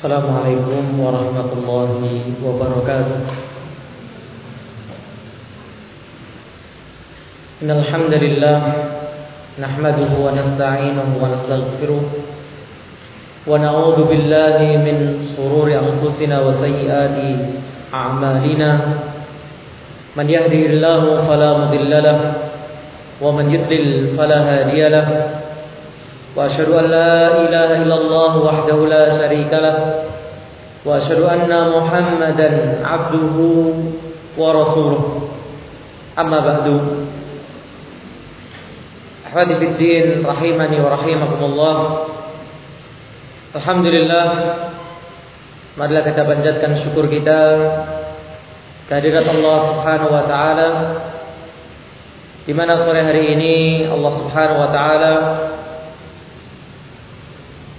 السلام عليكم ورحمة الله وبركاته إن الحمد لله نحمده ونستعينه ونستغفره ونعوذ بالله من شرور أنفسنا وسيئات أعمالنا من يهده الله فلا مضل له ومن يضلل فلا هادي له وأشهد أن لا إله إلا الله وحده لا شريك له وأشهد أن محمدا عبده ورسوله أما بعد أحبابي في الدين رحمني ورحمكم الله Alhamdulillah Marilah kita panjatkan syukur kita Kehadirat Allah subhanahu wa ta'ala di mana sore hari ini Allah subhanahu wa ta'ala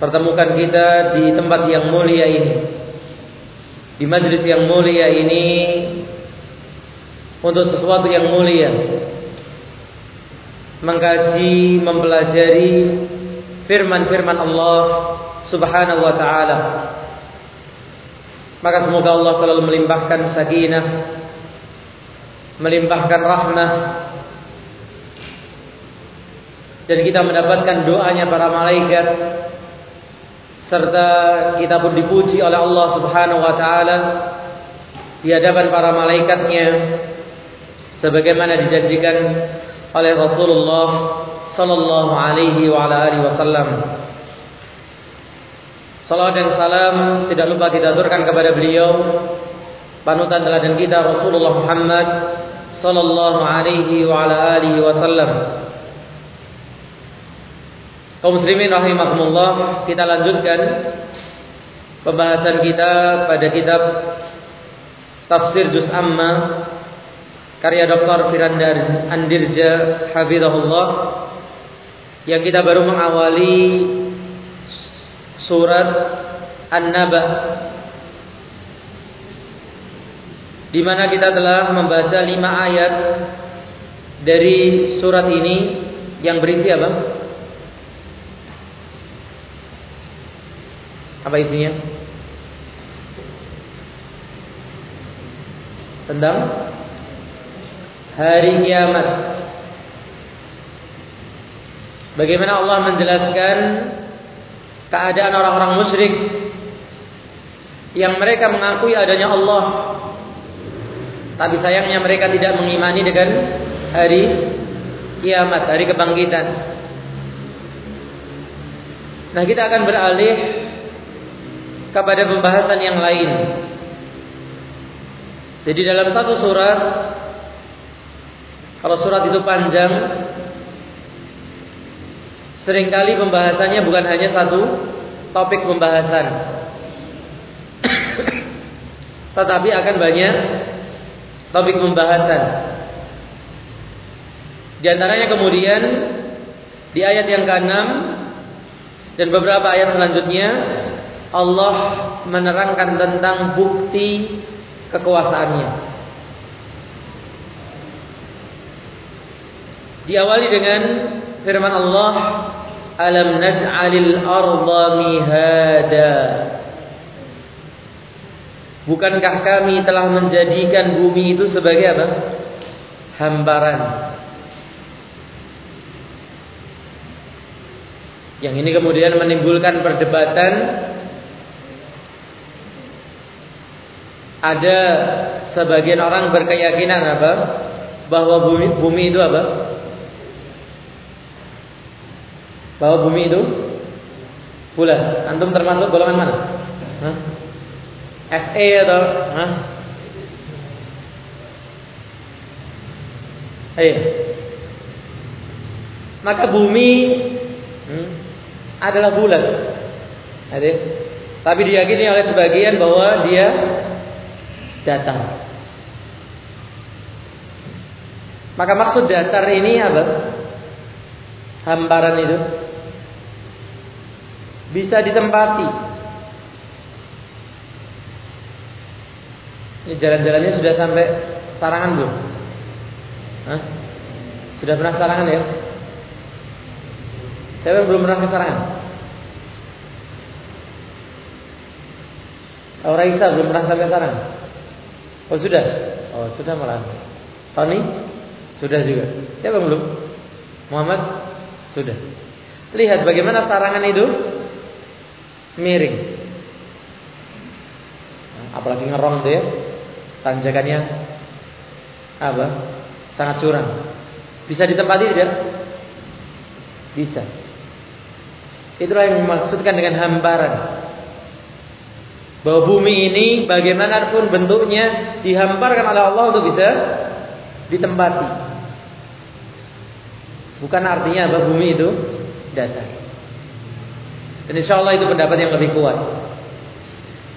Pertemukan kita di tempat yang mulia ini. Di majlis yang mulia ini. Untuk sesuatu yang mulia. Mengkaji, mempelajari Firman-firman Allah subhanahu wa ta'ala. Maka semoga Allah selalu melimpahkan sakinah Melimpahkan rahmah. Dan kita mendapatkan doanya para malaikat Serta kita pun dipuji oleh Allah subhanahu wa ta'ala Di hadapan para malaikatnya Sebagaimana dijanjikan oleh Rasulullah Sallallahu alaihi wa ala alihi wasallam Salam dan salam tidak lupa kita aturkan kepada beliau panutan teladan kita Rasulullah Muhammad sallallahu alaihi wa ala alihi wasallam. Kaum muslimin rahimakumullah, kita lanjutkan pembahasan kita pada kitab Tafsir Juz Amma karya Dr. Firandar Andirja Hafizahullah yang kita baru mengawali surat An-Naba di mana kita telah membaca lima ayat dari surat ini yang berisi apa? Apa isinya? Tentang hari kiamat. Bagaimana Allah menjelaskan keadaan orang-orang musyrik yang mereka mengakui adanya Allah tapi sayangnya mereka tidak mengimani dengan hari kiamat, hari kebangkitan. Nah, kita akan beralih kepada pembahasan yang lain. Jadi dalam satu surat kalau surat itu panjang Seringkali pembahasannya bukan hanya satu topik pembahasan. Tetapi akan banyak topik pembahasan. Di antaranya kemudian di ayat yang ke-6 dan beberapa ayat selanjutnya Allah menerangkan tentang bukti kekuasaannya. Diawali dengan firman Allah alam naj'alil arda mihada Bukankah kami telah menjadikan bumi itu sebagai apa? Hambaran. Yang ini kemudian menimbulkan perdebatan Ada sebagian orang berkeyakinan apa? Bahwa bumi, bumi itu apa? bahwa bumi itu bulat. Antum termasuk golongan mana? Hah? FE atau Hah? Ayo. Maka bumi hmm, adalah bulat. Adik. Tapi diyakini oleh sebagian bahwa dia datang. Maka maksud datar ini apa? Hamparan itu bisa ditempati. Ini jalan-jalannya sudah sampai sarangan belum? Sudah pernah sarangan ya? Saya belum pernah ke sarangan? Oh, Raisa belum pernah sampai sekarang. Oh sudah. Oh sudah malah. Tony sudah juga. Siapa belum? Muhammad sudah. Lihat bagaimana sarangan itu miring. Apalagi ngerong dia, tanjakannya apa? Sangat curang. Bisa ditempati tidak? Bisa. Itulah yang dimaksudkan dengan hamparan. Bahwa bumi ini bagaimanapun bentuknya dihamparkan oleh Allah untuk bisa ditempati. Bukan artinya bahwa bumi itu datar. Dan insya Allah itu pendapat yang lebih kuat.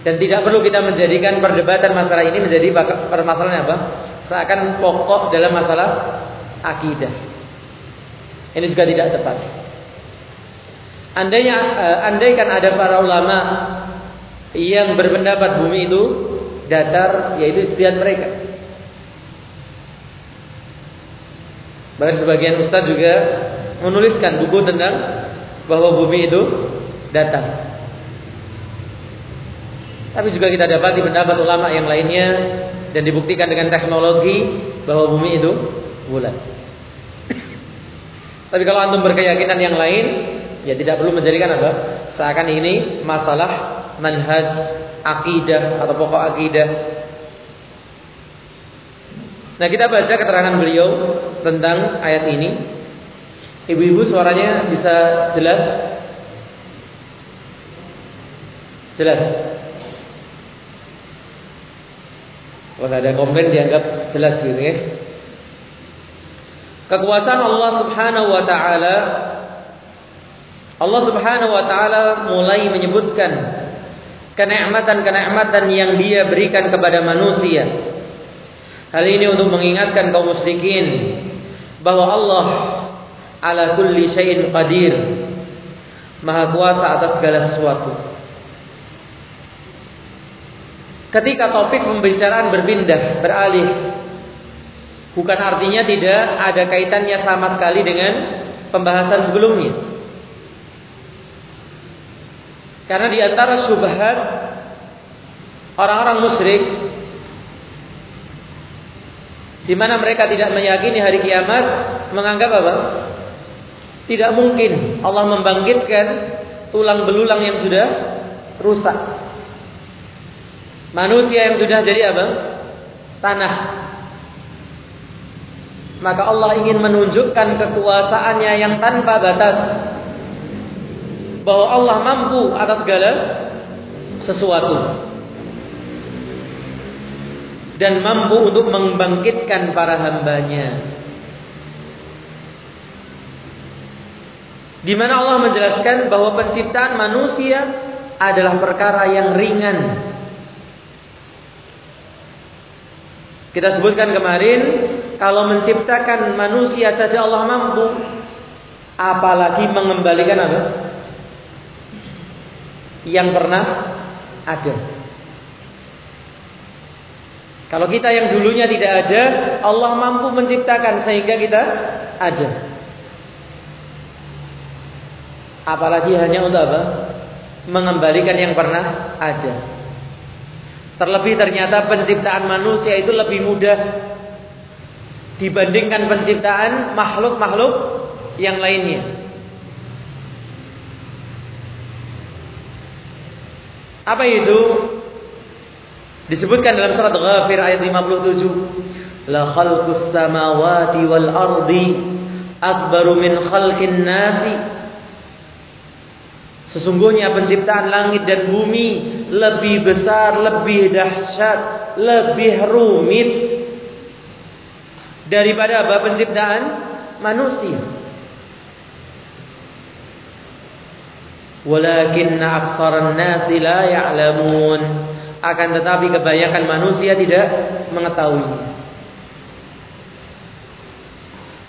Dan tidak perlu kita menjadikan perdebatan masalah ini menjadi permasalahan apa? Seakan pokok dalam masalah akidah. Ini juga tidak tepat. Andainya, uh, andaikan ada para ulama yang berpendapat bumi itu datar, yaitu istiadat mereka. Bahkan sebagian ustaz juga menuliskan buku tentang bahwa bumi itu datar. Tapi juga kita dapati pendapat ulama yang lainnya dan dibuktikan dengan teknologi bahwa bumi itu bulat. Tapi kalau antum berkeyakinan yang lain, Ya tidak perlu menjadikan apa? Seakan ini masalah manhaj akidah atau pokok akidah. Nah kita baca keterangan beliau tentang ayat ini. Ibu-ibu suaranya bisa jelas? Jelas. Kalau ada komplain dianggap jelas gitu ya. Kekuasaan Allah Subhanahu wa taala Allah Subhanahu wa taala mulai menyebutkan kenikmatan-kenikmatan yang Dia berikan kepada manusia. Hal ini untuk mengingatkan kaum musyrikin bahwa Allah ala kulli syai'in qadir. Maha kuasa atas segala sesuatu. Ketika topik pembicaraan berpindah, beralih, bukan artinya tidak ada kaitannya sama sekali dengan pembahasan sebelumnya. Karena di antara subhat orang-orang musyrik di mana mereka tidak meyakini hari kiamat menganggap apa? Tidak mungkin Allah membangkitkan tulang belulang yang sudah rusak. Manusia yang sudah jadi apa? Tanah. Maka Allah ingin menunjukkan kekuasaannya yang tanpa batas bahwa Allah mampu atas segala sesuatu dan mampu untuk membangkitkan para hambanya. Di mana Allah menjelaskan bahwa penciptaan manusia adalah perkara yang ringan. Kita sebutkan kemarin, kalau menciptakan manusia saja Allah mampu, apalagi mengembalikan apa? Yang pernah ada. Kalau kita yang dulunya tidak ada, Allah mampu menciptakan sehingga kita ada. Apalagi hanya untuk apa? Mengembalikan yang pernah ada. Terlebih ternyata penciptaan manusia itu lebih mudah dibandingkan penciptaan makhluk-makhluk yang lainnya. Apa itu? Disebutkan dalam surat Ghafir ayat 57. La khalqus samawati wal ardi akbaru min khalqin nasi. Sesungguhnya penciptaan langit dan bumi lebih besar, lebih dahsyat, lebih rumit daripada apa penciptaan manusia. Walakinna aktsaran nasi la ya'lamun. Akan tetapi kebanyakan manusia tidak mengetahui.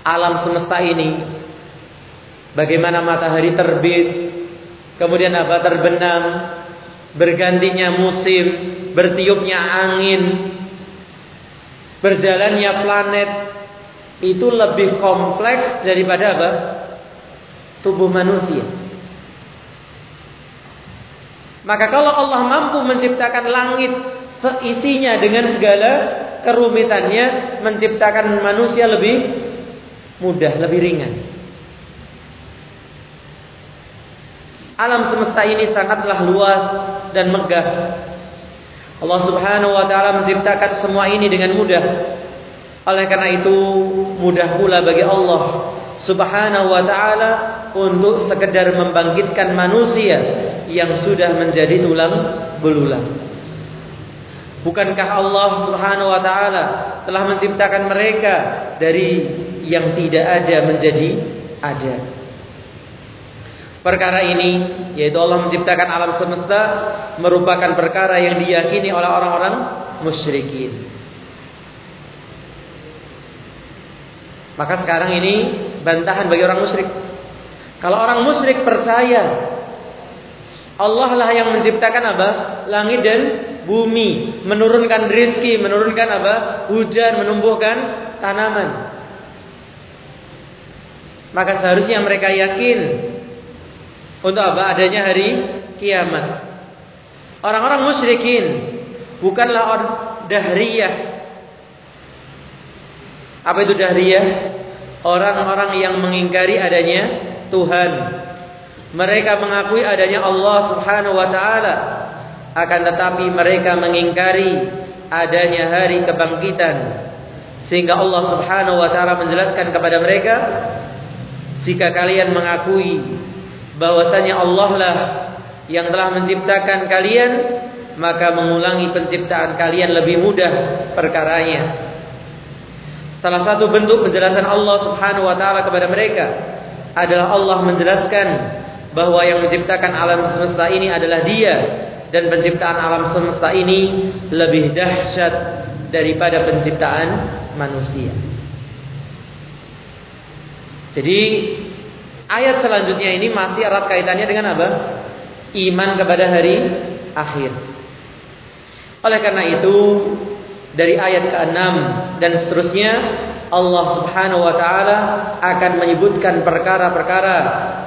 Alam semesta ini bagaimana matahari terbit, kemudian apa terbenam, bergantinya musim, bertiupnya angin, berjalannya planet itu lebih kompleks daripada apa? tubuh manusia. Maka kalau Allah mampu menciptakan langit seisinya dengan segala kerumitannya, menciptakan manusia lebih mudah, lebih ringan. Alam semesta ini sangatlah luas dan megah. Allah Subhanahu wa taala menciptakan semua ini dengan mudah. Oleh karena itu, mudah pula bagi Allah Subhanahu wa taala untuk sekedar membangkitkan manusia yang sudah menjadi tulang belulang. Bukankah Allah Subhanahu wa taala telah menciptakan mereka dari yang tidak ada menjadi ada? Perkara ini yaitu Allah menciptakan alam semesta merupakan perkara yang diyakini oleh orang-orang musyrikin. Maka sekarang ini bantahan bagi orang musyrik. Kalau orang musyrik percaya Allah lah yang menciptakan apa? Langit dan bumi, menurunkan rizki, menurunkan apa? Hujan, menumbuhkan tanaman. Maka seharusnya mereka yakin untuk apa? Adanya hari kiamat. Orang-orang musyrikin bukanlah orang dahriyah. Apa itu dahriyah? Orang-orang yang mengingkari adanya Tuhan. Mereka mengakui adanya Allah Subhanahu wa taala. Akan tetapi mereka mengingkari adanya hari kebangkitan. Sehingga Allah Subhanahu wa taala menjelaskan kepada mereka, jika kalian mengakui bahwasanya Allah lah yang telah menciptakan kalian maka mengulangi penciptaan kalian lebih mudah perkaranya. Salah satu bentuk penjelasan Allah Subhanahu wa taala kepada mereka adalah Allah menjelaskan bahwa yang menciptakan alam semesta ini adalah Dia dan penciptaan alam semesta ini lebih dahsyat daripada penciptaan manusia. Jadi Ayat selanjutnya ini masih erat kaitannya dengan apa? Iman kepada hari akhir. Oleh karena itu, dari ayat ke-6 dan seterusnya Allah Subhanahu wa taala akan menyebutkan perkara-perkara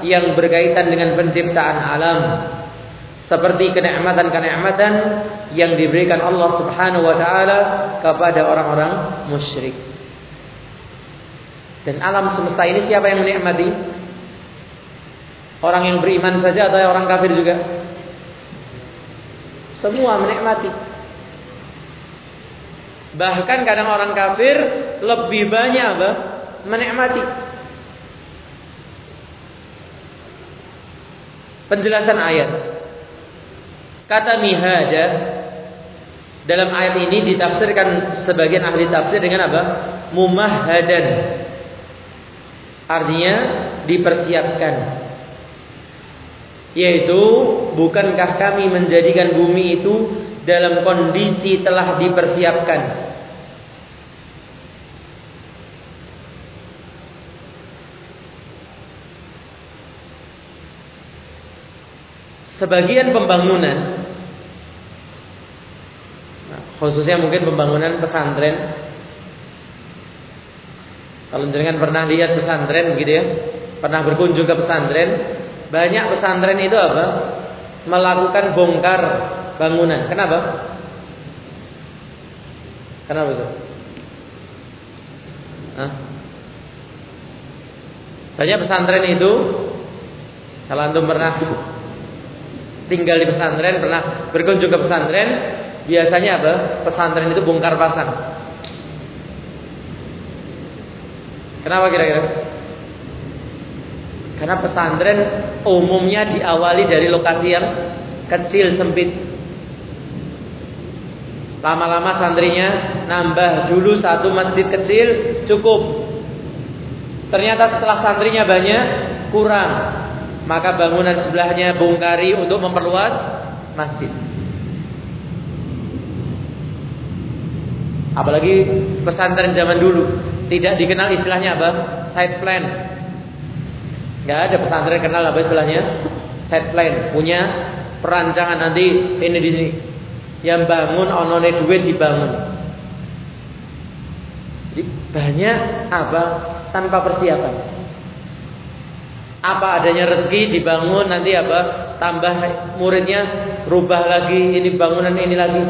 yang berkaitan dengan penciptaan alam seperti kenikmatan-kenikmatan yang diberikan Allah Subhanahu wa taala kepada orang-orang musyrik. Dan alam semesta ini siapa yang menikmati? Orang yang beriman saja atau orang kafir juga? Semua menikmati. Bahkan kadang orang kafir lebih banyak apa? Menikmati. Penjelasan ayat. Kata mihaja dalam ayat ini ditafsirkan sebagian ahli tafsir dengan apa? Mumahhadan. Artinya dipersiapkan yaitu bukankah kami menjadikan bumi itu dalam kondisi telah dipersiapkan sebagian pembangunan nah, khususnya mungkin pembangunan pesantren kalau jangan pernah lihat pesantren gitu ya pernah berkunjung ke pesantren banyak pesantren itu apa? Melakukan bongkar bangunan. Kenapa? Kenapa itu? Hah? Banyak pesantren itu kalau antum pernah tinggal di pesantren, pernah berkunjung ke pesantren, biasanya apa? Pesantren itu bongkar pasang. Kenapa kira-kira? Karena pesantren umumnya diawali dari lokasi yang kecil sempit. Lama-lama santrinya nambah dulu satu masjid kecil cukup. Ternyata setelah santrinya banyak kurang. Maka bangunan sebelahnya bongkari untuk memperluas masjid. Apalagi pesantren zaman dulu tidak dikenal istilahnya apa? Side plan Gak ada pesantren kenal apa istilahnya? Set plan, punya perancangan nanti ini di sini. Yang bangun onone duit dibangun. Jadi banyak apa tanpa persiapan. Apa adanya rezeki dibangun nanti apa tambah muridnya, rubah lagi ini bangunan ini lagi.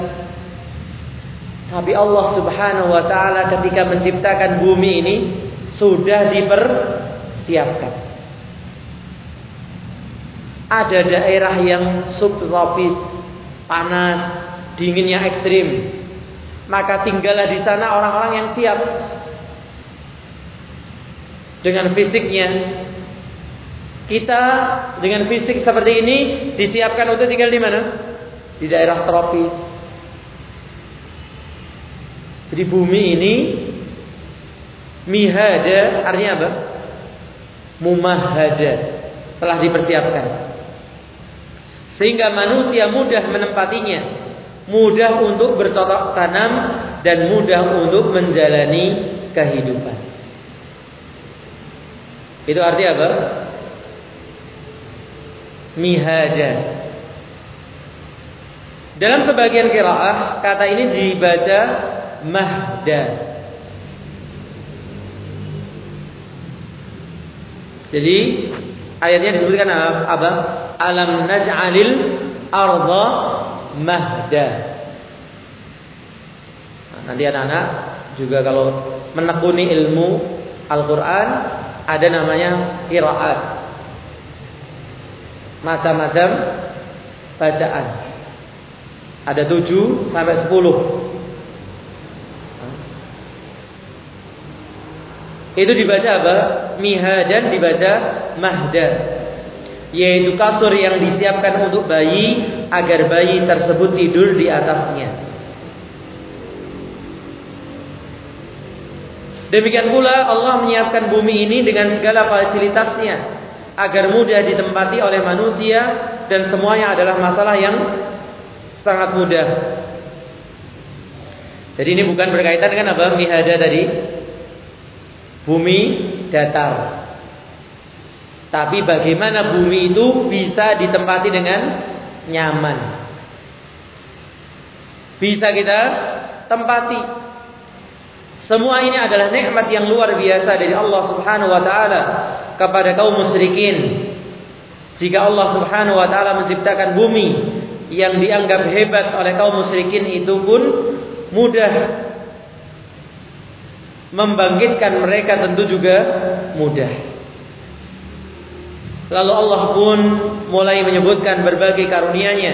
Tapi Allah Subhanahu wa taala ketika menciptakan bumi ini sudah dipersiapkan. Ada daerah yang subtropis, panas, dinginnya ekstrim. Maka tinggallah di sana orang-orang yang siap dengan fisiknya. Kita dengan fisik seperti ini disiapkan untuk tinggal di mana? Di daerah tropis. Jadi bumi ini mihada artinya apa? Mumahada telah dipersiapkan. Sehingga manusia mudah menempatinya, mudah untuk bercocok tanam dan mudah untuk menjalani kehidupan. Itu arti apa? Mihaja. Dalam sebagian kiraah kata ini dibaca mahda. Jadi ayatnya disebutkan apa? Alam naj'alil arda mahda. Nah, nanti anak-anak juga kalau menekuni ilmu Al-Quran ada namanya kiraat. Macam-macam bacaan. Ada tujuh sampai sepuluh. Itu dibaca apa? Miha dan dibaca mahda. Yaitu kasur yang disiapkan untuk bayi agar bayi tersebut tidur di atasnya. Demikian pula Allah menyiapkan bumi ini dengan segala fasilitasnya agar mudah ditempati oleh manusia dan semuanya adalah masalah yang sangat mudah. Jadi ini bukan berkaitan dengan apa mihada tadi bumi datar. Tapi bagaimana bumi itu bisa ditempati dengan nyaman. Bisa kita tempati semua ini adalah nikmat yang luar biasa dari Allah Subhanahu wa taala kepada kaum musyrikin. Jika Allah Subhanahu wa taala menciptakan bumi yang dianggap hebat oleh kaum musyrikin itu pun mudah membangkitkan mereka tentu juga mudah. Lalu Allah pun mulai menyebutkan berbagai karunia-Nya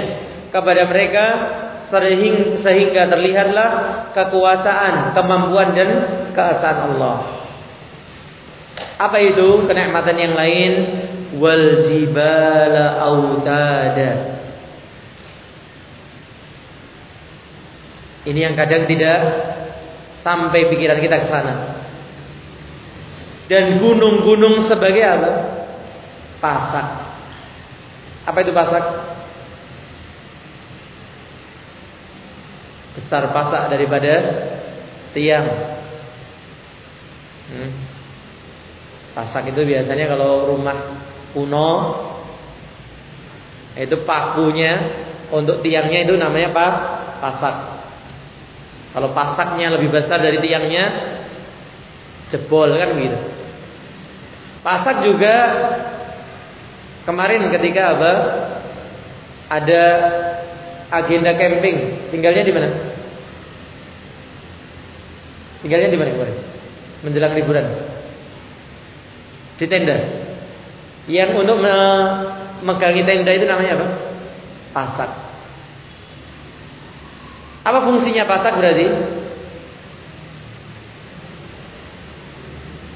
kepada mereka sehingga terlihatlah kekuasaan, kemampuan dan keesaan Allah. Apa itu kenikmatan yang lain? Wal jibala autada. Ini yang kadang tidak sampai pikiran kita ke sana. Dan gunung-gunung sebagai apa? Pasak. Apa itu pasak? besar pasak daripada tiang. Hmm. Pasak itu biasanya kalau rumah kuno itu pakunya untuk tiangnya itu namanya apa? Pasak. Kalau pasaknya lebih besar dari tiangnya jebol kan begitu. Pasak juga kemarin ketika apa? Ada agenda camping, tinggalnya di mana? Tinggalnya di mana kemarin? Menjelang liburan. Di tenda. Yang untuk memegangi tenda itu namanya apa? Pasak. Apa fungsinya pasak berarti?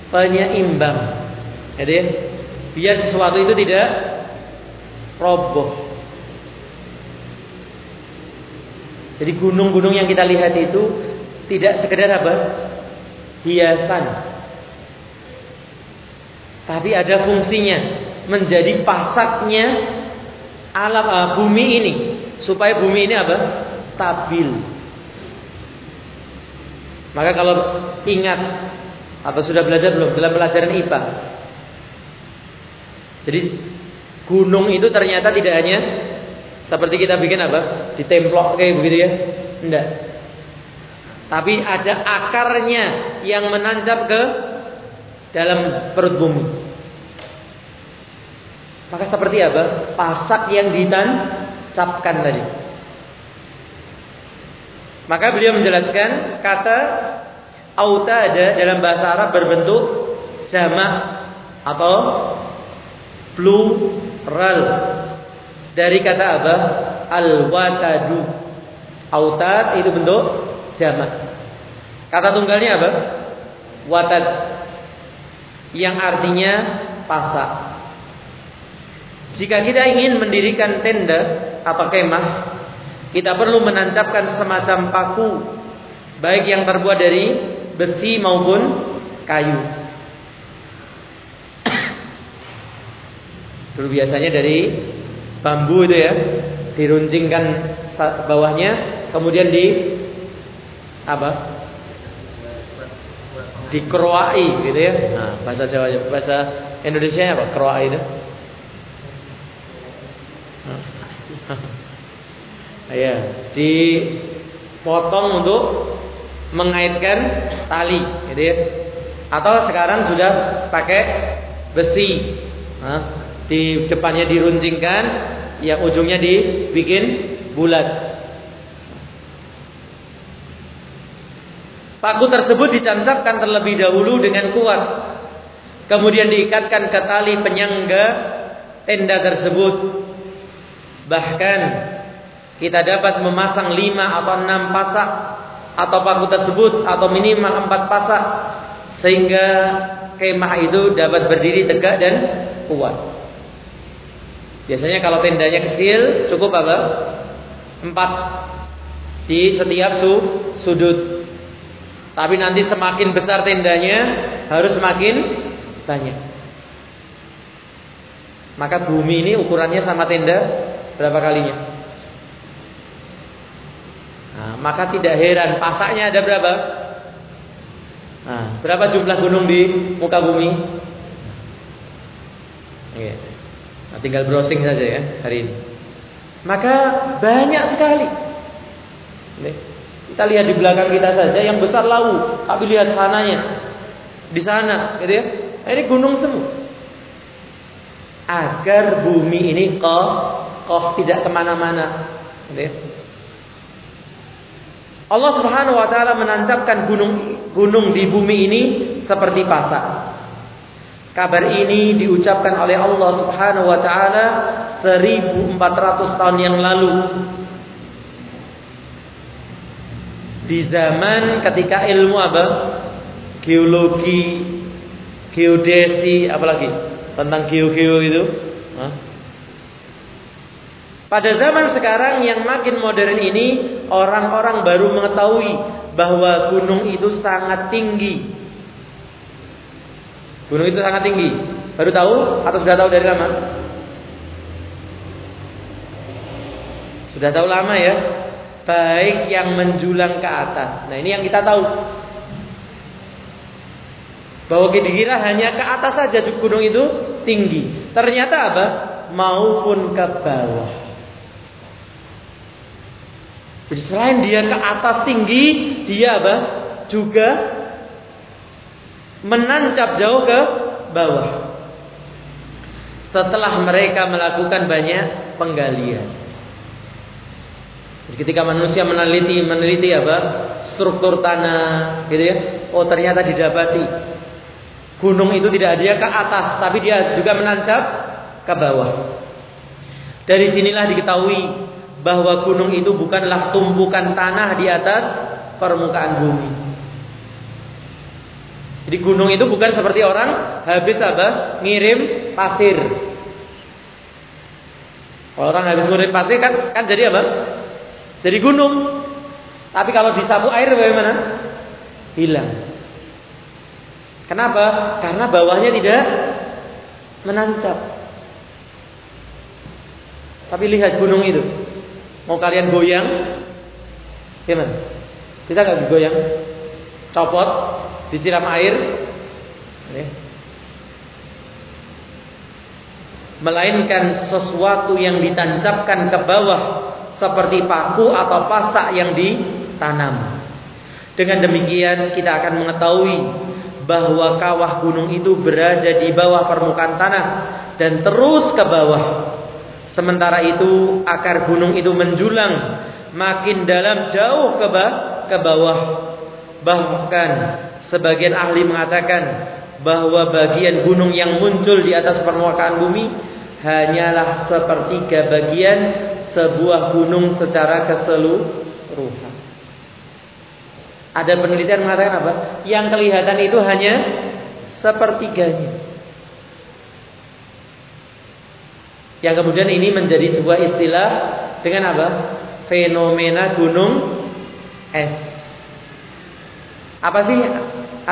Penyeimbang. Jadi biar sesuatu itu tidak roboh. Jadi gunung-gunung yang kita lihat itu tidak sekedar apa? Hiasan. Tapi ada fungsinya menjadi pasaknya alam uh, bumi ini supaya bumi ini apa? stabil. Maka kalau ingat atau sudah belajar belum dalam pelajaran IPA. Jadi gunung itu ternyata tidak hanya seperti kita bikin apa? Ditemplok kayak begitu ya? Enggak. Tapi ada akarnya yang menancap ke dalam perut bumi. Maka seperti apa? Pasak yang ditancapkan tadi. Maka beliau menjelaskan kata autada dalam bahasa Arab berbentuk jamak atau plural dari kata apa? Al-watadu. Autad itu bentuk jamak. Kata tunggalnya apa? Watad. Yang artinya pasak. Jika kita ingin mendirikan tenda atau kemah, kita perlu menancapkan semacam paku baik yang terbuat dari besi maupun kayu. Dulu biasanya dari bambu itu ya, diruncingkan bawahnya, kemudian di apa? Dikeroai gitu ya. Nah, bahasa Jawa, bahasa Indonesia apa? Keroai itu. Ya, dipotong untuk mengaitkan tali, gitu ya. Atau sekarang sudah pakai besi. Nah, di depannya diruncingkan, yang ujungnya dibikin bulat. Paku tersebut ditancapkan terlebih dahulu dengan kuat. Kemudian diikatkan ke tali penyangga tenda tersebut. Bahkan kita dapat memasang lima atau enam pasak atau paku tersebut atau minimal empat pasak sehingga kemah itu dapat berdiri tegak dan kuat. Biasanya kalau tendanya kecil cukup apa? Empat di setiap su sudut. Tapi nanti semakin besar tendanya harus semakin banyak. Maka bumi ini ukurannya sama tenda berapa kalinya? Nah, maka tidak heran pasaknya ada berapa? Nah, berapa jumlah gunung di muka bumi? Iya. Nah, tinggal browsing saja ya hari ini. Maka banyak sekali. Nih. Kita lihat di belakang kita saja yang besar lau. Tapi lihat sananya. Di sana, gitu ya. Nah, ini gunung semua. Agar bumi ini kok kok tidak ke mana-mana. Gitu ya. Allah Subhanahu Wa Taala menancapkan gunung gunung di bumi ini seperti pasak. Kabar ini diucapkan oleh Allah Subhanahu Wa Taala 1400 tahun yang lalu di zaman ketika ilmu apa? Geologi, geodesi, apalagi tentang geo-geo itu. Hah? Pada zaman sekarang yang makin modern ini, orang-orang baru mengetahui bahwa gunung itu sangat tinggi. Gunung itu sangat tinggi. Baru tahu atau sudah tahu dari lama? Sudah tahu lama ya? baik yang menjulang ke atas. Nah, ini yang kita tahu. Bahwa dikira hanya ke atas saja gunung itu tinggi. Ternyata apa? Maupun ke bawah. Jadi selain dia ke atas tinggi, dia apa? Juga menancap jauh ke bawah. Setelah mereka melakukan banyak penggalian. Ketika manusia meneliti meneliti apa struktur tanah, gitu ya. Oh ternyata didapati gunung itu tidak dia ke atas, tapi dia juga menancap ke bawah. Dari sinilah diketahui bahwa gunung itu bukanlah tumpukan tanah di atas permukaan bumi. Jadi gunung itu bukan seperti orang habis apa? Ngirim pasir. Kalau orang habis ngirim pasir kan kan jadi apa? Dari gunung. Tapi kalau disapu air bagaimana? Hilang. Kenapa? Karena bawahnya tidak menancap. Tapi lihat gunung itu. Mau kalian goyang? Gimana? Kita nggak goyang? Copot, disiram air. Melainkan sesuatu yang ditancapkan ke bawah seperti paku atau pasak yang ditanam. Dengan demikian kita akan mengetahui bahwa kawah gunung itu berada di bawah permukaan tanah dan terus ke bawah. Sementara itu akar gunung itu menjulang makin dalam jauh ke bawah. Bahkan sebagian ahli mengatakan bahwa bagian gunung yang muncul di atas permukaan bumi hanyalah sepertiga bagian sebuah gunung secara keseluruhan. Ada penelitian mengatakan apa? Yang kelihatan itu hanya sepertiganya. Yang kemudian ini menjadi sebuah istilah dengan apa? Fenomena gunung es. Apa sih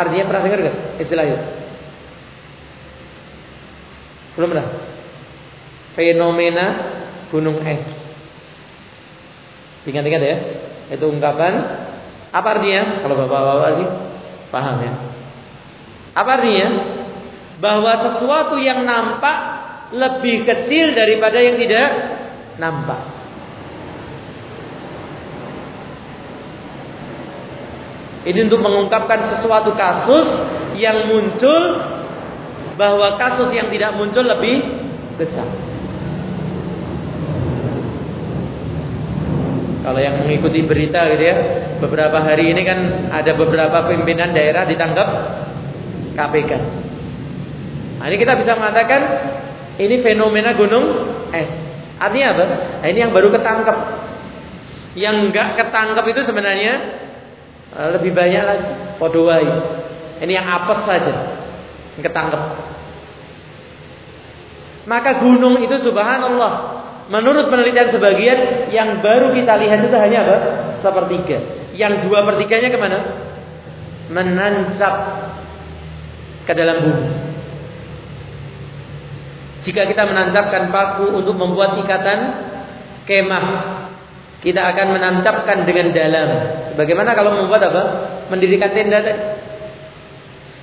artinya pernah dengar gak istilah itu? Belum pernah? Fenomena gunung es. Ingat-ingat ya. Itu ungkapan apa artinya? Kalau bapak-bapak sih paham ya. Apa artinya? Bahwa sesuatu yang nampak lebih kecil daripada yang tidak nampak. Ini untuk mengungkapkan sesuatu kasus yang muncul bahwa kasus yang tidak muncul lebih besar. Kalau yang mengikuti berita gitu ya, beberapa hari ini kan ada beberapa pimpinan daerah ditangkap KPK. Nah, ini kita bisa mengatakan ini fenomena gunung es. Artinya apa? Nah, ini yang baru ketangkep. Yang enggak ketangkep itu sebenarnya lebih banyak lagi. Podowai. Ini yang apes saja. Yang ketangkep. Maka gunung itu subhanallah Menurut penelitian sebagian yang baru kita lihat itu hanya apa? Sepertiga. Yang dua pertiganya ke mana? Menancap ke dalam bumi. Jika kita menancapkan paku untuk membuat ikatan kemah, kita akan menancapkan dengan dalam. Bagaimana kalau membuat apa? Mendirikan tenda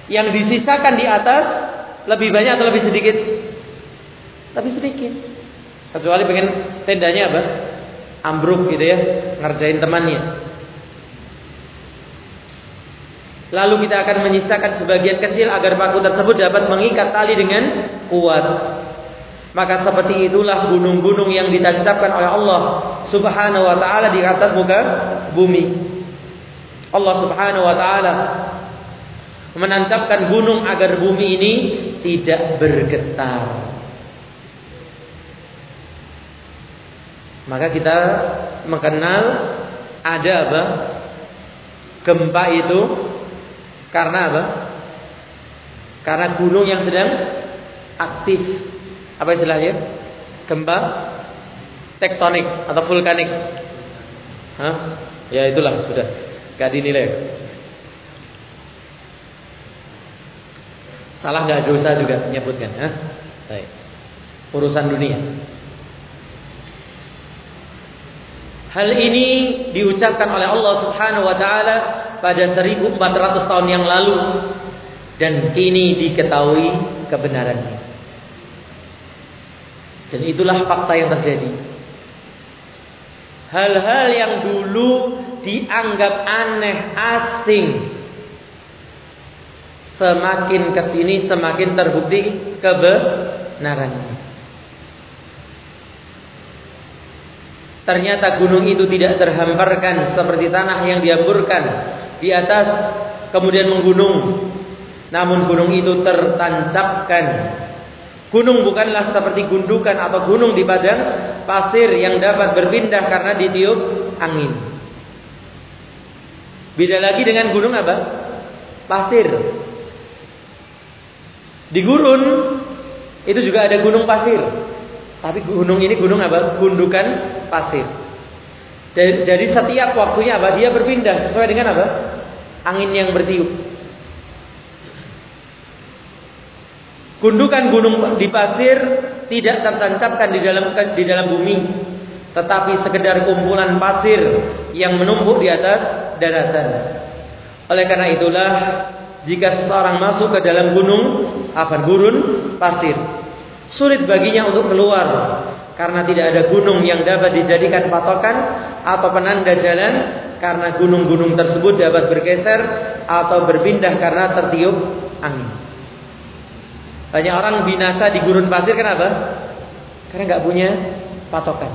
Yang disisakan di atas lebih banyak atau lebih sedikit? Lebih sedikit. Kecuali pengen tendanya apa? Ambruk gitu ya, ngerjain temannya. Lalu kita akan menyisakan sebagian kecil agar paku tersebut dapat mengikat tali dengan kuat. Maka seperti itulah gunung-gunung yang ditancapkan oleh Allah Subhanahu wa taala di atas muka bumi. Allah Subhanahu wa taala menancapkan gunung agar bumi ini tidak bergetar. Maka kita mengenal ada apa? Gempa itu karena apa? Karena gunung yang sedang aktif. Apa istilahnya? Gempa tektonik atau vulkanik. Hah? Ya itulah sudah. Gak dinilai. Salah nggak dosa juga menyebutkan. Hah? Baik. Urusan dunia. Hal ini diucapkan oleh Allah Subhanahu wa taala pada 1400 tahun yang lalu dan kini diketahui kebenarannya. Dan itulah fakta yang terjadi. Hal-hal yang dulu dianggap aneh, asing, semakin ke sini semakin terbukti kebenarannya. Ternyata gunung itu tidak terhamparkan seperti tanah yang dihamburkan di atas kemudian menggunung. Namun gunung itu tertancapkan. Gunung bukanlah seperti gundukan atau gunung di padang pasir yang dapat berpindah karena ditiup angin. Beda lagi dengan gunung apa? Pasir. Di gurun itu juga ada gunung pasir. Tapi gunung ini gunung apa? Gundukan pasir. Jadi, jadi setiap waktunya apa? Dia berpindah sesuai dengan apa? Angin yang bertiup. Gundukan gunung di pasir tidak tertancapkan di dalam di dalam bumi, tetapi sekedar kumpulan pasir yang menumpuk di atas daratan. Oleh karena itulah jika seseorang masuk ke dalam gunung, apa gurun pasir, Sulit baginya untuk keluar karena tidak ada gunung yang dapat dijadikan patokan atau penanda jalan karena gunung-gunung tersebut dapat bergeser atau berpindah karena tertiup angin. Banyak orang binasa di gurun pasir kenapa? Karena nggak punya patokan.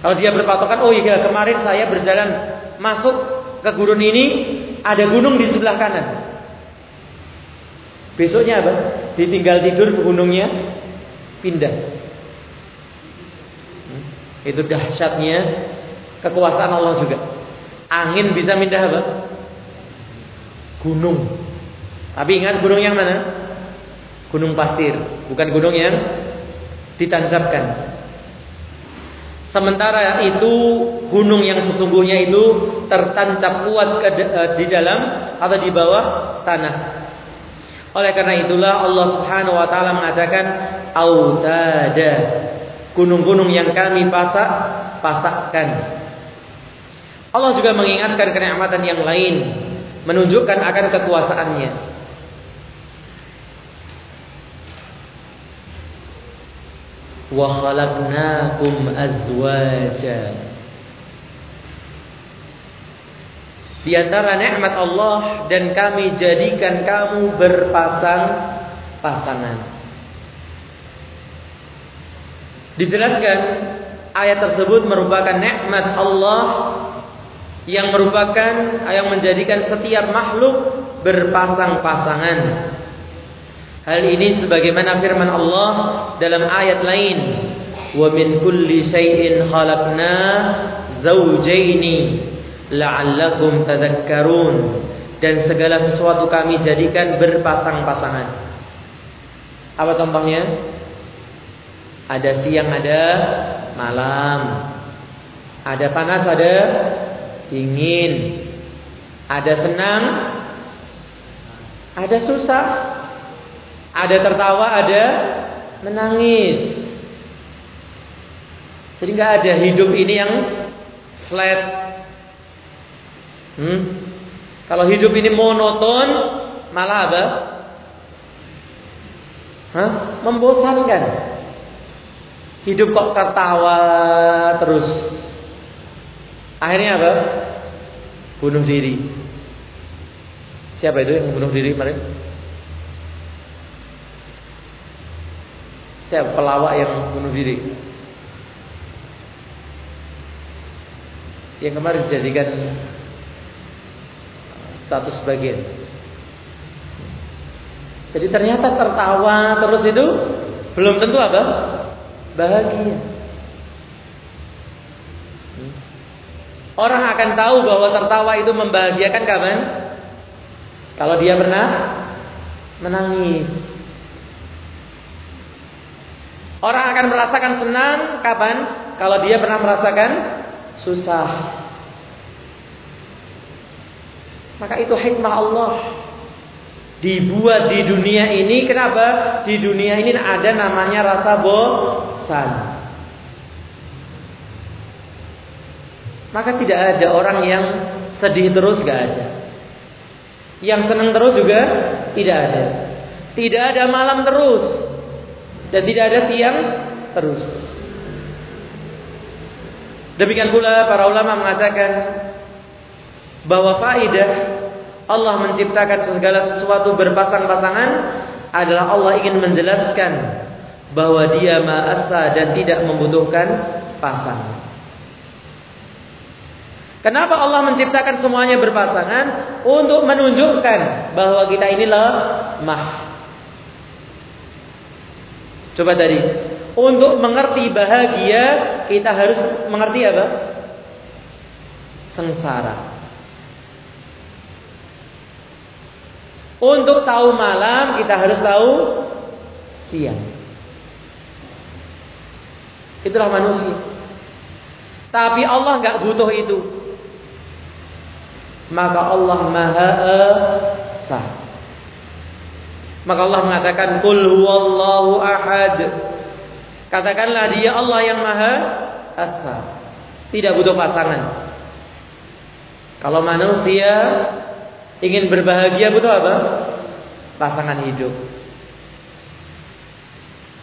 Kalau dia berpatokan, oh iya kemarin saya berjalan masuk ke gurun ini, ada gunung di sebelah kanan. Besoknya apa? Ditinggal tidur gunungnya, pindah. Hmm. Itu dahsyatnya kekuasaan Allah juga. Angin bisa pindah apa? Gunung. Tapi ingat gunung yang mana? Gunung pasir, bukan gunung yang ditancapkan. Sementara itu gunung yang sesungguhnya itu tertancap kuat ke, eh, di dalam atau di bawah tanah. Oleh karena itulah Allah Subhanahu wa taala mengatakan autada. Gunung-gunung yang kami pasak, pasakkan. Allah juga mengingatkan kenikmatan yang lain, menunjukkan akan kekuasaannya. Wa khalaqnakum azwaja Di antara nikmat Allah dan kami jadikan kamu berpasang-pasangan. Dijelaskan ayat tersebut merupakan nikmat Allah yang merupakan yang menjadikan setiap makhluk berpasang-pasangan Hal ini sebagaimana firman Allah dalam ayat lain, "Wa min kulli syai'in khalaqna zawjaini la'allakum tadhakkarun." Dan segala sesuatu kami jadikan berpasang-pasangan. Apa contohnya? Ada siang, ada malam. Ada panas, ada dingin. Ada senang, ada susah. Ada tertawa, ada menangis. Jadi nggak ada hidup ini yang flat. Hmm? Kalau hidup ini monoton, malah apa? Hah? Membosankan. Hidup kok tertawa terus. Akhirnya apa? Bunuh diri. Siapa itu yang bunuh diri kemarin? Saya pelawak yang bunuh diri. Yang kemarin dijadikan status bagian. Jadi ternyata tertawa terus itu belum tentu apa? Bahagia. Orang akan tahu bahwa tertawa itu membahagiakan kapan? Kalau dia pernah menangis. Orang akan merasakan senang kapan? Kalau dia pernah merasakan susah. Maka itu hikmah Allah. Dibuat di dunia ini kenapa? Di dunia ini ada namanya rasa bosan. Maka tidak ada orang yang sedih terus gak ada. Yang senang terus juga tidak ada. Tidak ada malam terus. Dan tidak ada tiang terus. Demikian pula para ulama mengatakan bahwa faidah Allah menciptakan segala sesuatu berpasang-pasangan adalah Allah ingin menjelaskan bahwa Dia Maha Esa dan tidak membutuhkan pasangan. Kenapa Allah menciptakan semuanya berpasangan? Untuk menunjukkan bahwa kita inilah mah Coba tadi, untuk mengerti bahagia kita harus mengerti apa? Sengsara. Untuk tahu malam kita harus tahu siang. Itulah manusia. Tapi Allah nggak butuh itu. Maka Allah Maha Esa. Maka Allah mengatakan Qul huwallahu ahad. Katakanlah dia Allah yang Maha Esa. Tidak butuh pasangan. Kalau manusia ingin berbahagia butuh apa? Pasangan hidup.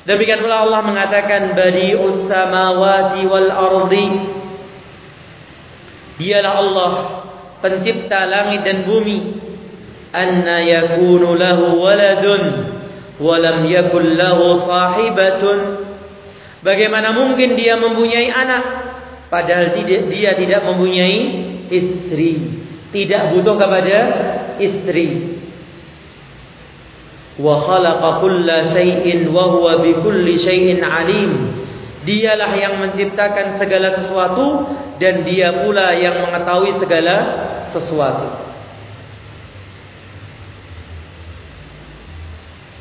Demikian pula Allah mengatakan badi'us samawati wal ardi. Dialah Allah pencipta langit dan bumi yakunu lahu waladun wa lam yakul lahu sahibatun bagaimana mungkin dia mempunyai anak? Padahal dia tidak mempunyai istri. Tidak butuh kepada istri. Wa khalaqa kulla syai'in wa huwa bi kulli syai'in alim. Dialah yang menciptakan segala sesuatu dan dia pula yang mengetahui segala sesuatu.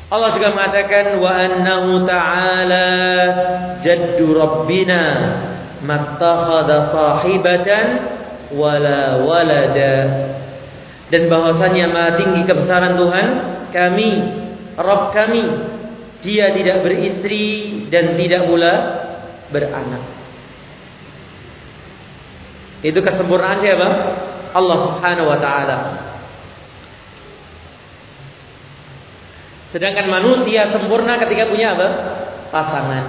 Allah juga mengatakan wa annahu ta'ala jaddu rabbina mattakhadha sahibatan wala walada dan bahwasanya maha tinggi kebesaran Tuhan kami Rabb kami dia tidak beristri dan tidak pula beranak. Itu kesempurnaan siapa? Allah Subhanahu wa taala. Sedangkan manusia sempurna ketika punya apa? Pasangan.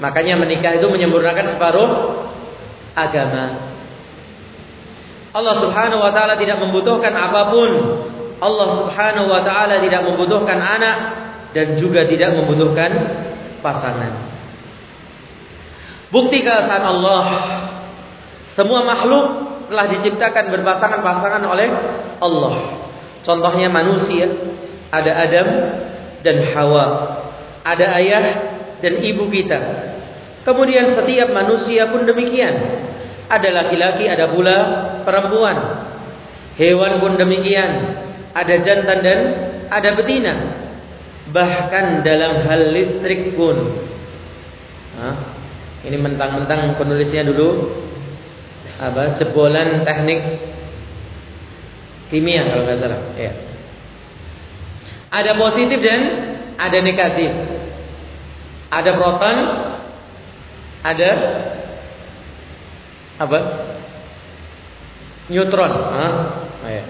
Makanya menikah itu menyempurnakan separuh agama. Allah Subhanahu wa taala tidak membutuhkan apa pun. Allah Subhanahu wa taala tidak membutuhkan anak dan juga tidak membutuhkan pasangan. Bukti keesaan Allah, semua makhluk telah diciptakan berpasangan-pasangan oleh Allah. Contohnya manusia, ada Adam dan Hawa, ada ayah dan ibu kita. Kemudian setiap manusia pun demikian. Ada laki-laki, ada pula perempuan. Hewan pun demikian. Ada jantan dan ada betina bahkan dalam hal listrik pun. Hah? Ini mentang-mentang penulisnya dulu apa jebolan teknik kimia kalau nggak salah. Ya. Ada positif dan ada negatif. Ada proton, ada apa? Neutron. Oh, ya.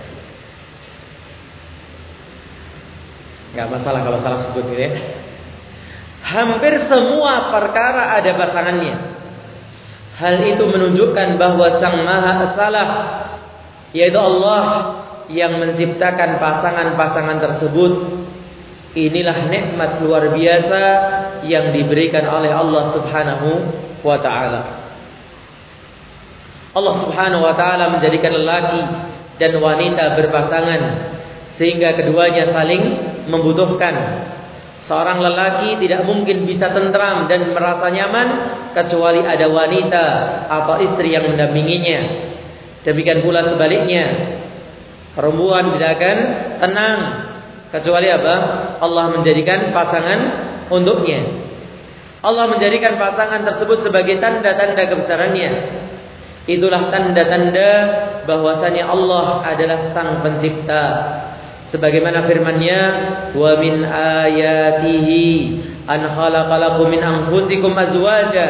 Gak masalah kalau salah sebut gitu ya. Hampir semua perkara ada pasangannya. Hal itu menunjukkan bahwa Sang Maha Esalah yaitu Allah yang menciptakan pasangan-pasangan tersebut. Inilah nikmat luar biasa yang diberikan oleh Allah Subhanahu wa taala. Allah Subhanahu wa taala menjadikan lelaki dan wanita berpasangan sehingga keduanya saling membutuhkan. Seorang lelaki tidak mungkin bisa tentram dan merasa nyaman kecuali ada wanita atau istri yang mendampinginya. Demikian pula sebaliknya. Perempuan tidak akan tenang kecuali apa? Allah menjadikan pasangan untuknya. Allah menjadikan pasangan tersebut sebagai tanda-tanda kebesarannya. Itulah tanda-tanda bahwasanya Allah adalah sang pencipta sebagaimana firman-Nya wa min ayatihi an khalaqalakum min anfusikum azwaja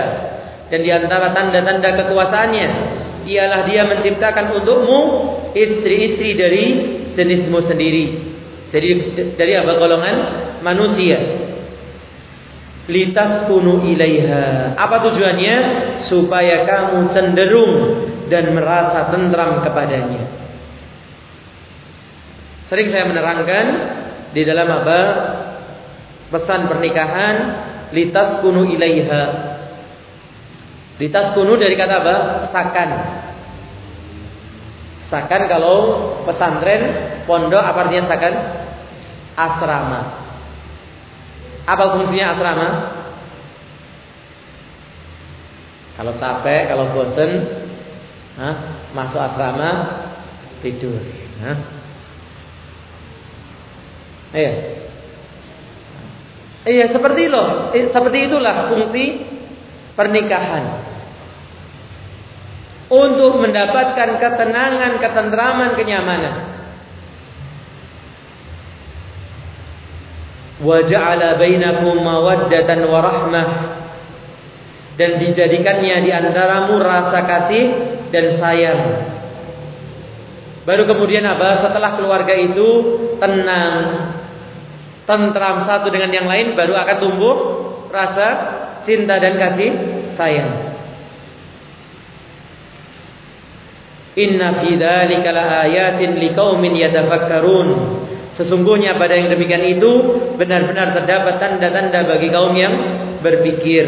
dan di antara tanda-tanda kekuasaannya ialah dia menciptakan untukmu istri-istri dari jenismu sendiri. Jadi dari apa golongan manusia. Litas kunu ilaiha. Apa tujuannya? Supaya kamu cenderung dan merasa tentram kepadanya. Sering saya menerangkan di dalam apa? Pesan pernikahan litas kunu ilaiha. Litas kunu dari kata apa? Sakan. Sakan kalau pesantren, pondok apa artinya sakan? Asrama. Apa fungsinya asrama? Kalau capek, kalau bosan, masuk asrama tidur. Hah? Iya. Iya, seperti itu. Eh, seperti itulah fungsi pernikahan. Untuk mendapatkan ketenangan, ketentraman, kenyamanan. Wa ja'ala bainakum mawaddatan wa rahmah. Dan dijadikannya di antaramu rasa kasih dan sayang. Baru kemudian apa? Setelah keluarga itu tenang, tentram satu dengan yang lain baru akan tumbuh rasa cinta dan kasih sayang. Inna fi dzalika laayatin liqaumin yatafakkarun. Sesungguhnya pada yang demikian itu benar-benar terdapat tanda-tanda bagi kaum yang berpikir.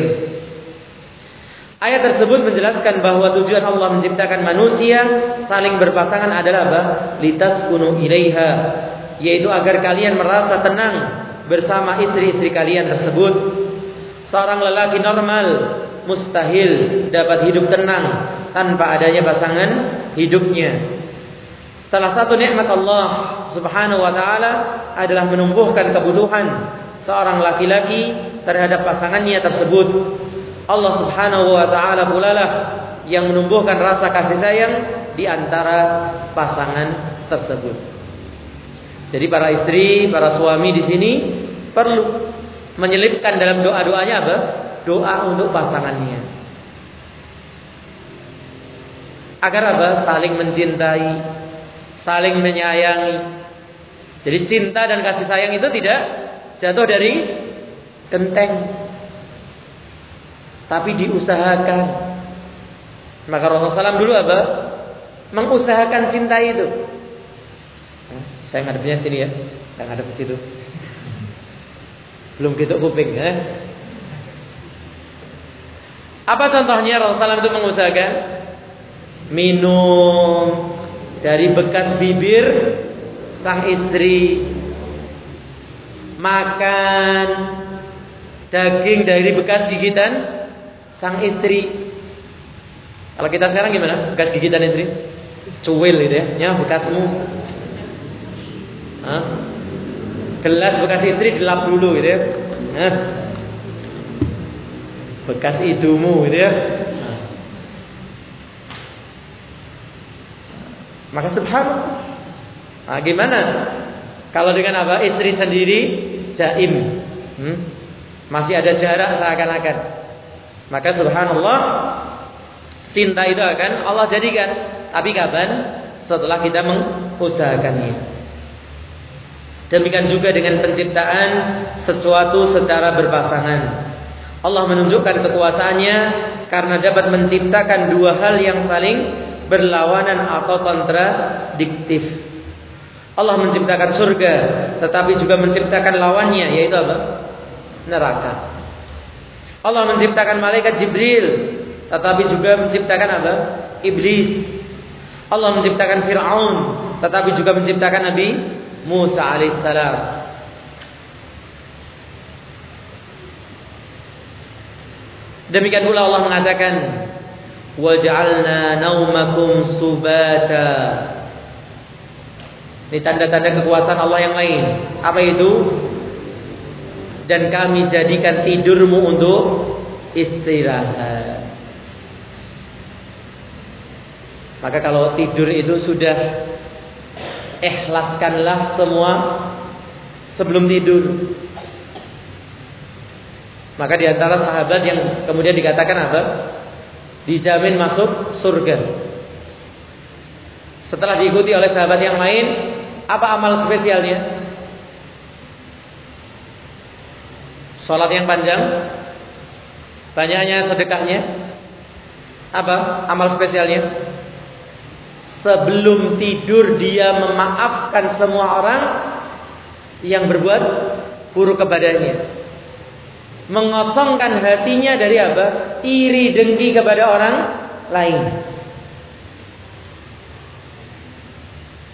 Ayat tersebut menjelaskan bahwa tujuan Allah menciptakan manusia saling berpasangan adalah apa? Litas kunu ilaiha, yaitu agar kalian merasa tenang bersama istri-istri kalian tersebut. Seorang lelaki normal mustahil dapat hidup tenang tanpa adanya pasangan hidupnya. Salah satu nikmat Allah Subhanahu wa taala adalah menumbuhkan kebutuhan seorang laki-laki terhadap pasangannya tersebut. Allah Subhanahu wa taala pula lah yang menumbuhkan rasa kasih sayang di antara pasangan tersebut. Jadi para istri, para suami di sini perlu menyelipkan dalam doa-doanya apa? Doa untuk pasangannya. Agar apa? Saling mencintai, saling menyayangi. Jadi cinta dan kasih sayang itu tidak jatuh dari genteng. Tapi diusahakan. Maka Rasulullah SAW dulu apa? Mengusahakan cinta itu. Saya ngadepnya sini ya. Saya ngadep situ. Belum gitu kuping ya. Apa contohnya Rasulullah SAW itu mengusahakan? Minum dari bekas bibir sang istri. Makan daging dari bekas gigitan sang istri. Kalau kita sekarang gimana? Bekas gigitan istri? Cuil gitu ya. Ya bekasmu. Hah? gelas bekas istri gelap dulu gitu ya? Bekas idumu gitu ya Maka subhanallah. Nah, gimana? Kalau dengan apa? Istri sendiri jaim. Hmm? Masih ada jarak seakan-akan. Maka subhanallah cinta itu akan Allah jadikan. Tapi kapan? Setelah kita mengusahakannya. Demikian juga dengan penciptaan sesuatu secara berpasangan. Allah menunjukkan kekuasaannya karena dapat menciptakan dua hal yang saling berlawanan atau kontradiktif. Allah menciptakan surga, tetapi juga menciptakan lawannya, yaitu apa? Neraka. Allah menciptakan malaikat Jibril, tetapi juga menciptakan apa? Iblis. Allah menciptakan Fir'aun, tetapi juga menciptakan Nabi Musa alaihissalam. Demikian pula Allah mengatakan waj'alna naumakum subata. Ini tanda-tanda kekuasaan Allah yang lain. Apa itu? Dan kami jadikan tidurmu untuk istirahat. Maka kalau tidur itu sudah ikhlaskanlah semua sebelum tidur. Maka di antara sahabat yang kemudian dikatakan apa? dijamin masuk surga. Setelah diikuti oleh sahabat yang lain, apa amal spesialnya? Salat yang panjang, banyaknya sedekahnya. Apa amal spesialnya? Sebelum tidur dia memaafkan semua orang yang berbuat buruk kepadanya mengosongkan hatinya dari apa? Iri dengki kepada orang lain.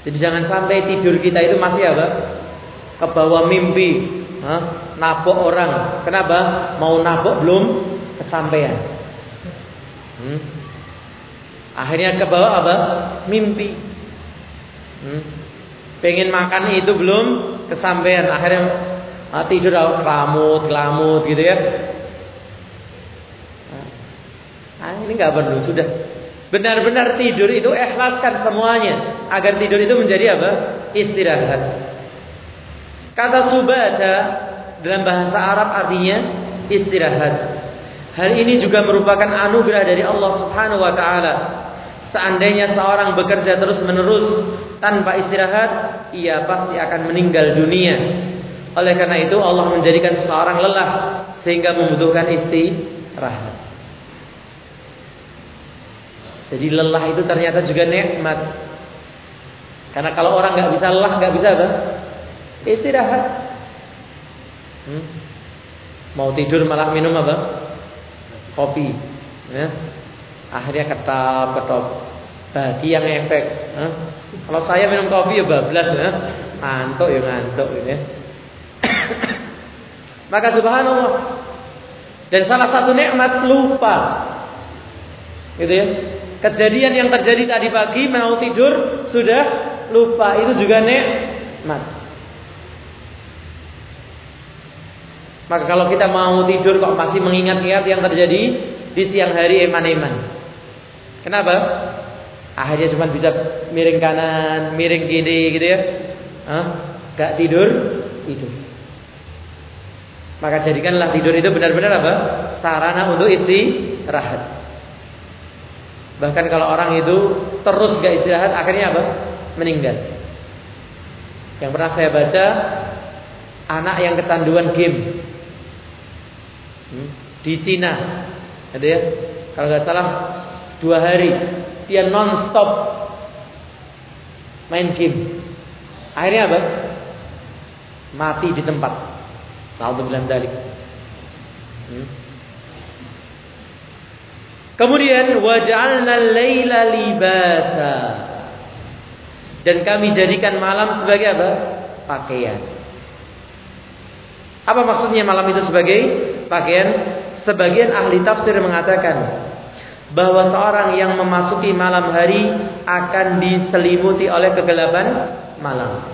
Jadi jangan sampai tidur kita itu masih apa? Kebawa mimpi, Hah? napok orang. Kenapa? Mau napok belum kesampaian. Hmm? Akhirnya kebawa apa? Mimpi. Hmm? Pengen makan itu belum kesampaian. Akhirnya ah, tidur kelamut, kelamut gitu ya. Nah, ini nggak perlu, sudah. Benar-benar tidur itu ikhlaskan semuanya agar tidur itu menjadi apa? Istirahat. Kata subata dalam bahasa Arab artinya istirahat. Hal ini juga merupakan anugerah dari Allah Subhanahu wa taala. Seandainya seorang bekerja terus-menerus tanpa istirahat, ia pasti akan meninggal dunia. Oleh karena itu Allah menjadikan seorang lelah sehingga membutuhkan istirahat. Jadi lelah itu ternyata juga nikmat. Karena kalau orang nggak bisa lelah, nggak bisa apa? Istirahat. Hmm? Mau tidur malah minum apa? Kopi. Ya. Akhirnya ketap ketop. Bagi yang efek. Huh? Kalau saya minum kopi ya bablas ya. Ngantuk ya ngantuk ya. Maka subhanallah. Dan salah satu nikmat lupa. Gitu ya. Kejadian yang terjadi tadi pagi mau tidur sudah lupa. Itu juga nikmat. Maka kalau kita mau tidur kok masih mengingat-ingat yang terjadi di siang hari eman-eman. Kenapa? Akhirnya cuma bisa miring kanan, miring kiri gitu ya. Hah? Gak tidur, tidur. Maka jadikanlah tidur itu benar-benar apa? Sarana untuk istirahat. Bahkan kalau orang itu terus gak istirahat, akhirnya apa? Meninggal. Yang pernah saya baca, anak yang ketanduan game Hmm? di Cina. Ada ya? Kalau nggak salah dua hari dia non-stop main game. Akhirnya apa? Mati di tempat. Bilang dari. Hmm? Kemudian waj'alna laila libasa. Dan kami jadikan malam sebagai apa? Pakaian. Apa maksudnya malam itu sebagai pakaian? Sebagian ahli tafsir mengatakan bahwa seorang yang memasuki malam hari akan diselimuti oleh kegelapan malam.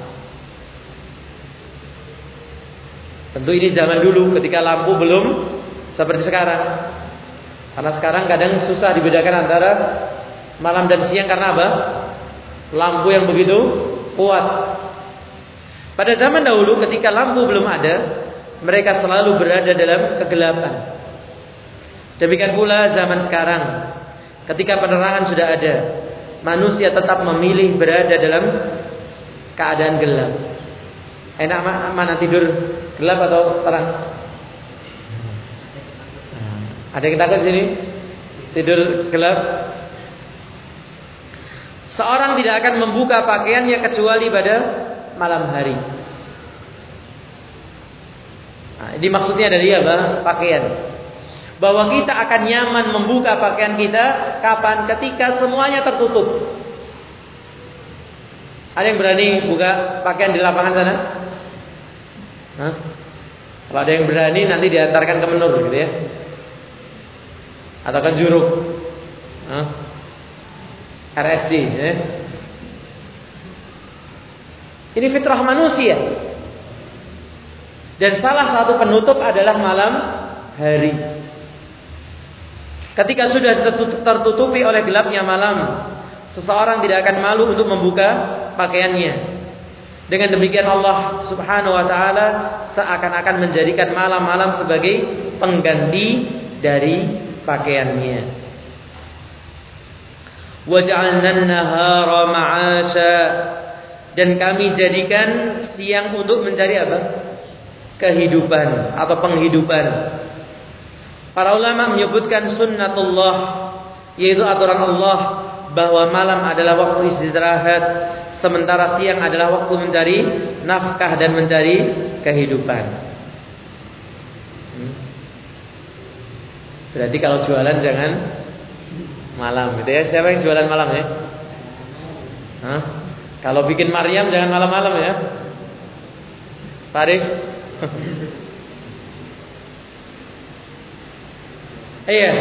Tentu ini zaman dulu ketika lampu belum seperti sekarang. Karena sekarang kadang susah dibedakan antara malam dan siang karena apa? Lampu yang begitu kuat. Pada zaman dahulu ketika lampu belum ada, mereka selalu berada dalam kegelapan. Demikian pula zaman sekarang, ketika penerangan sudah ada, manusia tetap memilih berada dalam keadaan gelap. Enak mana tidur gelap atau terang? Ada yang takut sini? Tidur gelap? Seorang tidak akan membuka pakaiannya kecuali pada malam hari. Nah, ini maksudnya dari apa? Pakaian. Bahwa kita akan nyaman membuka pakaian kita kapan? Ketika semuanya tertutup. Ada yang berani buka pakaian di lapangan sana? Hah? Kalau ada yang berani nanti diantarkan ke menur gitu ya. Atau ke juruk. Hah? RSD ya. Ini fitrah manusia. Dan salah satu penutup adalah malam hari. Ketika sudah tertutupi oleh gelapnya malam, seseorang tidak akan malu untuk membuka pakaiannya. Dengan demikian Allah Subhanahu wa taala seakan-akan menjadikan malam-malam sebagai pengganti dari pakaiannya. Waj'alna nahara ma'asha dan kami jadikan siang untuk mencari apa? kehidupan atau penghidupan. Para ulama menyebutkan sunnatullah yaitu aturan Allah bahwa malam adalah waktu istirahat sementara siang adalah waktu mencari nafkah dan mencari kehidupan. Hmm. Berarti kalau jualan jangan malam gitu ya. Siapa yang jualan malam ya? Hah? Kalau bikin Maryam jangan malam-malam ya. Tarik Iya.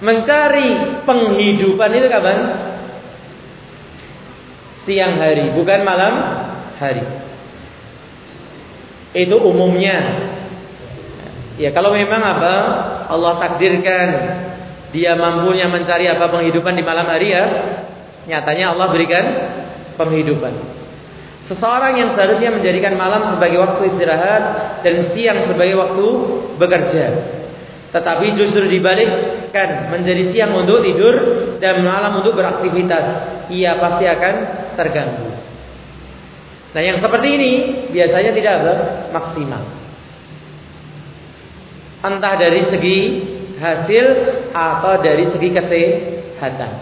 Mencari penghidupan itu kapan? Siang hari, bukan malam hari. Itu umumnya. Ya kalau memang apa Allah takdirkan dia mampunya mencari apa penghidupan di malam hari ya, nyatanya Allah berikan penghidupan. Seseorang yang seharusnya menjadikan malam sebagai waktu istirahat dan siang sebagai waktu bekerja. Tetapi justru dibalikkan menjadi siang untuk tidur dan malam untuk beraktivitas. Ia pasti akan terganggu. Nah yang seperti ini biasanya tidak maksimal. Entah dari segi hasil atau dari segi kesehatan.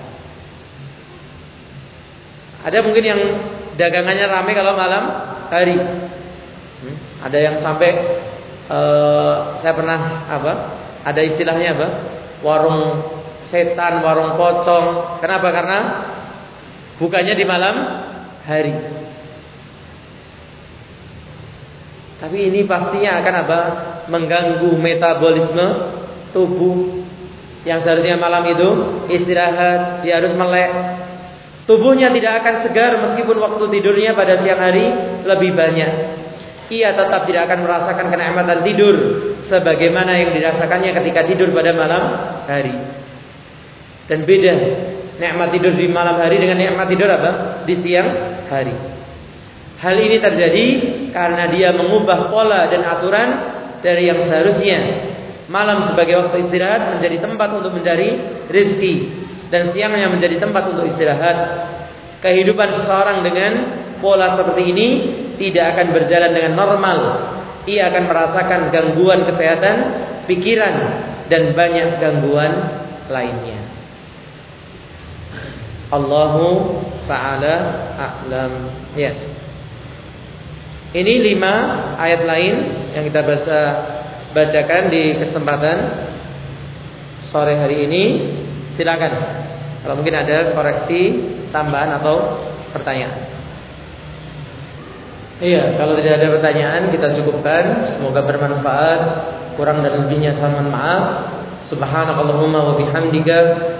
Ada mungkin yang dagangannya ramai kalau malam hari. Hmm? Ada yang sampai uh, saya pernah apa? Ada istilahnya apa? Warung setan, warung pocong. Kenapa? Karena bukannya di malam hari. Tapi ini pastinya akan apa? Mengganggu metabolisme tubuh yang seharusnya malam itu istirahat, dia harus melek. Tubuhnya tidak akan segar meskipun waktu tidurnya pada siang hari lebih banyak. Ia tetap tidak akan merasakan kenikmatan tidur sebagaimana yang dirasakannya ketika tidur pada malam hari. Dan beda nikmat tidur di malam hari dengan nikmat tidur apa? Di siang hari. Hal ini terjadi karena dia mengubah pola dan aturan dari yang seharusnya malam sebagai waktu istirahat menjadi tempat untuk mencari rezeki dan siangnya menjadi tempat untuk istirahat. Kehidupan seseorang dengan pola seperti ini tidak akan berjalan dengan normal. Ia akan merasakan gangguan kesehatan, pikiran dan banyak gangguan lainnya. Allahu taala a'lam. Ya. Ini lima ayat lain yang kita baca bacakan di kesempatan sore hari ini. Silakan. Kalau mungkin ada koreksi, tambahan atau pertanyaan. Iya, kalau tidak ada pertanyaan kita cukupkan. Semoga bermanfaat. Kurang dan lebihnya saya mohon maaf. Subhanakallahumma wa bihamdika